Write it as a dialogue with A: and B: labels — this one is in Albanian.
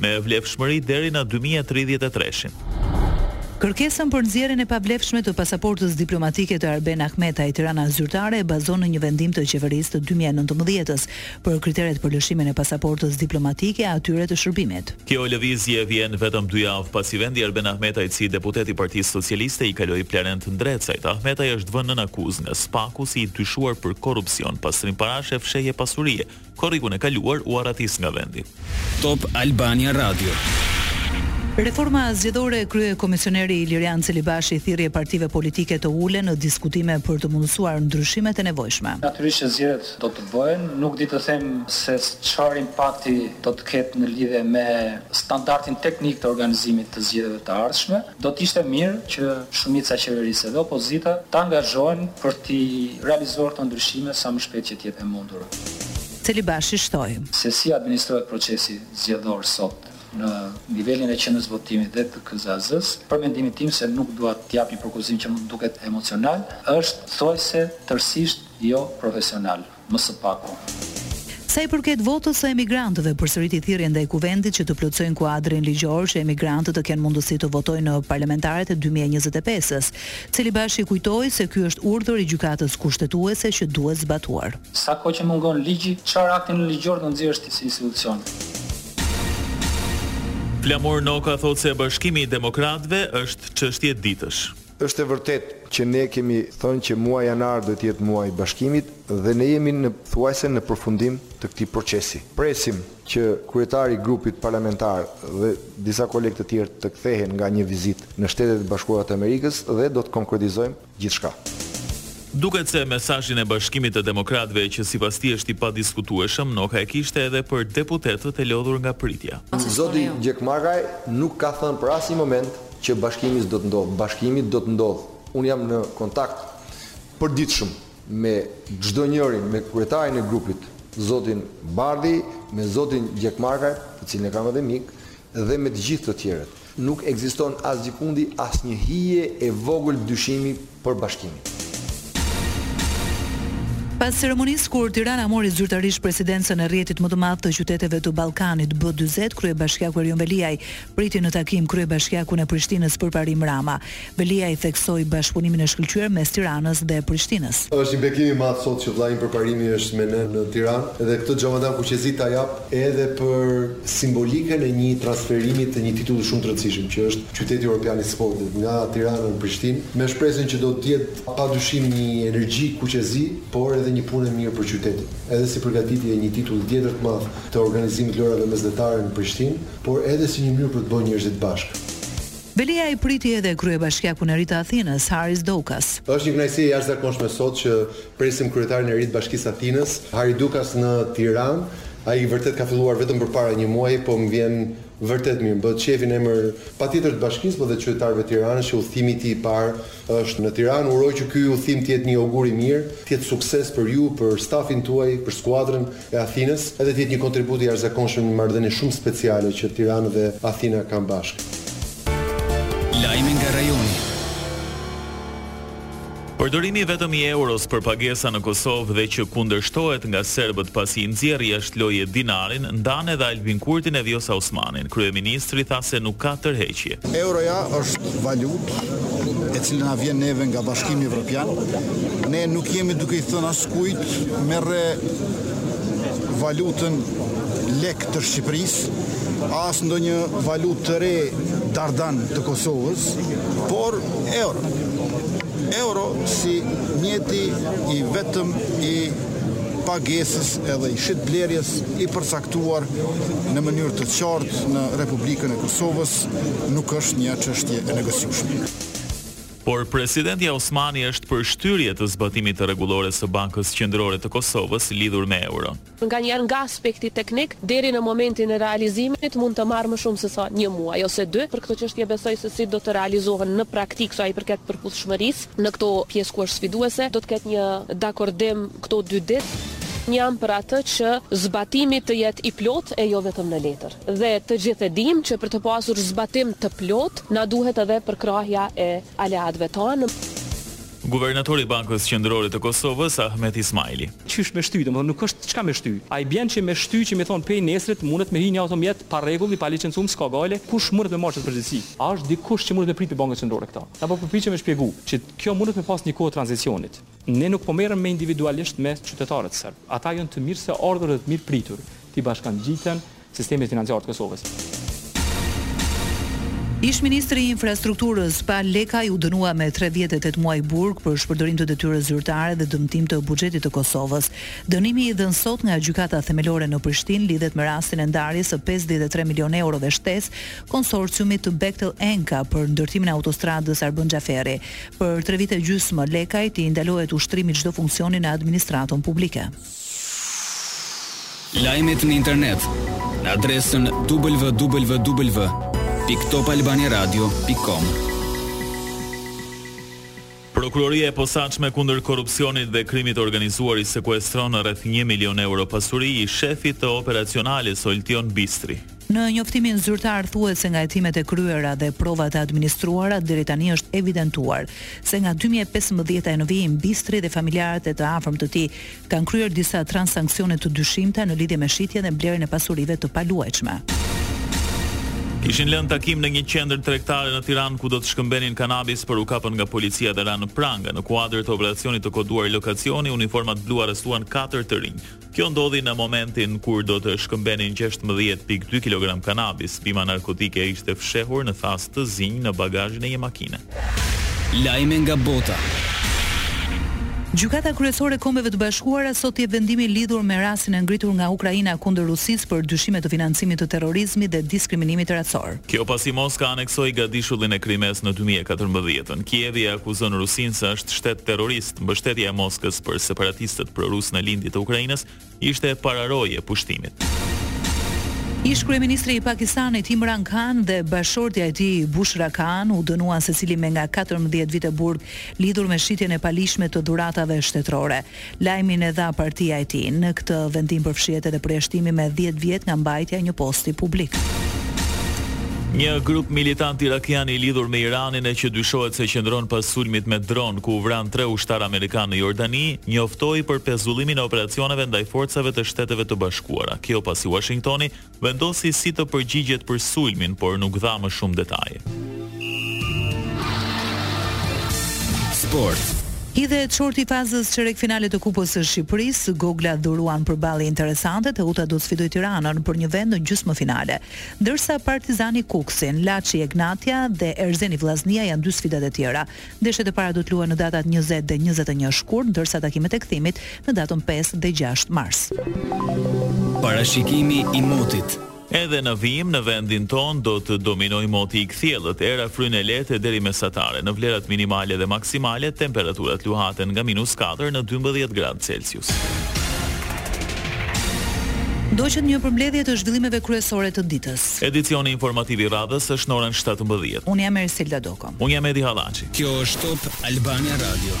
A: me vlefshmëri deri në dy mijë e tridhjetë e treshin.
B: Kërkesën për nxjerrjen e pavlefshme të pasaportës diplomatike të Arben Ahmetajt, Tirana zyrtare e bazon në një vendim të qeverisë të dy mijë e nëntëmbëdhjetë-s për kriteret për lëshimin e pasaportës diplomatike e atyre të shërbimit.
A: Kjo lëvizje vjen vetëm dy javë pasi vendi i Arben Ahmetajt si deputet i Partisë Socialiste i kaloi Plarent Ndrecajt. Ahmetaj është vënë nën akuzë nga SPAK-u si i dyshuar për korrupsion, pastrim parash e fshehje pasurie, Korrikun e kaluar u arratis nga vendi.
C: Top Albania Radio.
B: Reforma zgjedhore Kryekomisioneri Ilirian Celibashi thirrje partive politike të ulen në diskutime për të mundësuar ndryshimet e nevojshme.
D: Natyrisht që zgjedhjet do të bëhen, nuk di të them se çfarë impakti do të ketë në lidhje me standardin teknik të organizimit të zgjedhjeve të ardhshme. Do të ishte mirë që shumica qeverisëse dhe opozita të angazhohen për t'i realizuar këto ndryshime sa më shpejt që të jetë e mundur.
B: Celibashi shtoi.
D: Se si administrohet procesi zgjedhor sot në nivelin e qendrës votimit dhe të KZAZ-së, për mendimin tim se nuk dua të jap një përkufizim që mund të duket emocional, është thuajse tërësisht jo profesional. më së paku.
B: Sa i përket votës së emigrantëve, përsëriti thirrjen ndaj Kuvendit që të plotësojnë kuadrin ligjor që emigrantët të kenë mundësi të votojnë në parlamentaret e dy mijë e njëzet e pesës. Celibashi kujtoi se ky është urdhër i Gjykatës Kushtetuese që duhet zbatuar.
D: Sa kohë që mungon ligji, çfarë akti nënligjor do nxjerrësh ti si institucion?
A: Flamur Noka thotë se bashkimi i demokratëve është çështje ditësh.
E: Është e vërtetë që ne kemi thënë që muaji janar do të jetë muaji i bashkimit dhe ne jemi në thuajse në përfundim të këtij procesi. Presim që kryetari i grupit parlamentar dhe disa kolegë të tjerë të kthehen nga një vizitë në Shtetet e Bashkuara të Amerikës dhe do të konkretizojmë gjithçka.
A: Duket se mesazhin e bashkimit të demokratëve që sipas tij është i padiskutueshëm, Noka e kishte edhe për deputetët e lodhur nga pritja.
E: Zoti Gjekmarkaj nuk ka thënë për asnjë moment që bashkimi s'do të ndodhë, bashkimi do të ndodhë. Unë jam në kontakt përditshëm me çdo njërin, me kryetarin e grupit, zotin Bardhi, me zotin Gjekmarkaj, të cilin e kam edhe mik, dhe me të gjithë të tjerët. Nuk ekziston asgjëkundi asnjë hije e vogël dyshimi për bashkimin.
B: Pas ceremonisë kur Tirana mori zyrtarisht presidencën e rrjetit më të madh të qyteteve të Ballkanit, B dyzet, kryebashkiaku Erion Veliaj priti në takim kryebashkiakun e Prishtinës Përparim Rama. Veliaj theksoi bashkëpunimin e shkëlqyer mes Tiranës dhe Prishtinës.
F: Është një bekim i madh sot që vëllai im Përparimi është me ne në Tiranë dhe këtë xhamadan kuqezi ta jap edhe për simbolikën e një transferimi të një titulli shumë të rëndësishëm, që është Qyteti Europian i Sportit, nga Tirana në Prishtinë, me shpresën që do të jetë padyshim një energji kuqezi, por edhe një punë e mirë për qytetin, edhe si përgatitje e një titulli tjetër të madh të organizimit të Lojërave Mesdhetare në Prishtinë, por edhe si një mënyrë për të bërë njerëzit bashkë.
B: Veliaj priti edhe kryebashkiakun e ri të Athinës, Haris Doukas.
F: Është një kënaqësi e jashtëzakonshme sot që presim kryetarin e ri të Bashkisë së Athinës, Hari Dukas në Tiranë. Ai vërtet ka filluar vetëm përpara një muaji, po më vjen Vërtet mirë, më bëhet qejfi në emër patjetër të bashkisë po dhe qytetarëve të Tiranës që udhëtimi i tij i parë është në Tiranë. Uroj që ky udhëtim të jetë një ogur i mirë, të jetë sukses për ju, për stafin tuaj, për skuadrën e Athinës, edhe të jetë një kontribut i jashtëzakonshëm në një marrëdhënie shumë speciale që Tirana dhe Athina kanë bashkë.
C: Lajme nga rajoni.
A: Përdorimi vetëm i euros për pagesa në Kosovë dhe që kundërshtohet nga serbët pasi i nxjerr jashtë loje dinarin, ndan edhe Albin Kurtin e Vjosa Osmanin. Kryeministri tha se nuk ka tërheqje.
G: Euroja është valutë e cila na vjen neve nga Bashkimi Evropian. Ne nuk jemi duke i thënë askujt merre valutën lek të Shqipërisë, as ndonjë valutë të re dardan të Kosovës, por Euro. Euro si mjeti i vetëm i pagesës edhe i shitblerjes i përcaktuar në mënyrë të qartë në Republikën e Kosovës nuk është një çështje e negociueshme.
A: Por presidentja Osmani është për shtyrje të zbatimit të rregullores së Bankës Qendrore të Kosovës lidhur me euron.
H: Nganjëherë nga aspekti teknik deri në momentin e realizimit mund të marrë më shumë se sa një muaj ose dy, për këto çështje besoj se si do të realizohen në praktikë sa i përket përputhshmërisë në këto pjesë ku është sfiduese, do të ketë një dakordim këto dy ditë. Jam për atë që zbatimi të jetë i plotë e jo vetëm në letër. Dhe të gjithë e dimë që për të pasur zbatim të plotë na duhet edhe përkrahja e aleatëve tanë.
A: Guvernatori i Bankës Qendrore të Kosovës, Ahmet Ismaili.
I: Qysh me shty, domethënë nuk është çka me shty. A i bjen që me shty që me thonë pej nesrit mundet me hi një automjet pa rregull i pa licencum s'ka gajle, kush mundet me marrë këtë përgjegjësi? A është dikush që mundet me prit prej Bankës Qendrore këtë? Na po përpiqem me shpjegu që kjo mundet me pas një kohë tranzicionit. Ne nuk po merrem me individualisht me qytetarët serbë. Ata janë të mirëseardhur dhe të mirëpritur, t'i bashkëngjiten, sistemit financiar të Kosovës.
B: Ish-ministri i Infrastrukturës, Pal Lekaj u dënua me tre vjet e tetë muaj burg për shpërdorim të detyrës zyrtare dhe dëmtim të buxhetit të Kosovës. Dënimi i dhënë sot nga Gjykata Themelore në Prishtinë lidhet me rastin e ndarjes së pesëdhjetë e tre milionë eurove shtesë konsorciumit Bechtel Enka për ndërtimin e autostradës Arbën Xhaferi. Për tre vite e gjysmë Lekajt i ndalohet ushtrimi i çdo funksioni në administratën publike.
C: Lajmet në internet në adresën www.topalbaniradio.com.
A: Prokuroria e Posaçme kundër Korrupsionit dhe Krimit të Organizuar i sekuestron rreth një milion euro pasuri ish-shefit të Operacionales Oltion Bistri.
B: Në njoftimin zyrtar thuhet se nga hetimet e kryera dhe provat e administruara deri tani është evidentuar se nga dy mijë e pesëmbëdhjetë e në vijim Bistri dhe familjarët e të afërm të tij kanë kryer disa transaksione të dyshimta në lidhje me shitjen dhe blerjen e pasurive të paluajtshme.
A: Kishin lënë takim në një qendër tregtare në Tiranë ku do të shkëmbenin kanabis, por u kapën nga policia dhe ranë në pranga. Në kuadër të operacionit të koduar Lokacioni, uniformat blu arrestuan katër të rinj. Kjo ndodhi në momentin kur do të shkëmbenin gjashtëmbëdhjetë pikë dy kilogramë kanabis, bima narkotike ishte fshehur në thasë të zinj në bagazhin e një makine.
C: Lajme nga bota.
B: Gjykata Kryesore e Kombeve të Bashkuara sot jep vendimin lidhur me rastin e ngritur nga Ukraina kundër Rusisë për dyshime të financimit të terrorizmit dhe diskriminimit racor.
A: Kjo pasi Moska aneksoi gadishullin e Krimesë në dy mijë e katërmbëdhjetë. Kievi e akuzon Rusinë se është shtet terrorist. Mbështetja e Moskës për separatistët pro-rusë në lindje të Ukrainës ishte pararojë e
B: pushtimit. Ish-kryeministri i Pakistanit, Imran Khan dhe bashkëshortja e tij, Bushra Khan, u dënuan secili me nga katërmbëdhjetë vite burg lidhur me shitjen e paligjshme të dhuratave shtetërore. Lajmin e dha partia e tij. Në këtë vendim përfshihet edhe përjashtimi me dhjetë vjet nga mbajtja e një posti publik.
A: Një grup militant irakian i lidhur me Iranin e që dyshohet se qëndron pas sulmit me dron ku u vranë tre ushtarë amerikanë në Jordani, njoftoi për pezullimin e operacioneve ndaj forcave të Shteteve të Bashkuara. Kjo pasi Uashingtoni vendosi si të përgjigjet për sulmin, por nuk dha më shumë detaje.
C: Sport.
B: Hidhet shorti i fazës çerekfinale të Kupës së Shqipërisë, goglat dhuruan përballje interesante, Teuta do të sfidojë Tiranën për një vend në gjysmëfinale. Ndërsa Partizani Kukësin, Laçi-Egnatia dhe Erzeni-Vllaznia janë dy sfidat e tjera. Ndeshjet e para do të luhen në datat njëzet dhe njëzet e një shkurt, ndërsa takimet e kthimit në datën pesë dhe gjashtë mars.
C: Parashikimi i motit.
A: Edhe në vijim, në vendin tonë do të dominojë moti i kthjellët, era fryn e lehtë e deri mesatare. Në vlerat minimale dhe maksimale, temperaturat luhaten nga minus katër në dymbëdhjetë gradë celsius.
B: Ndoqët një përmbledhje të zhvillimeve kryesore të ditës.
A: Edicioni informativ i radhës është në orën shtatëmbëdhjetë.
B: Unë jam Ersilda Doko.
A: Unë jam Edi Hallaçi.
C: Kjo është Top Albania Radio.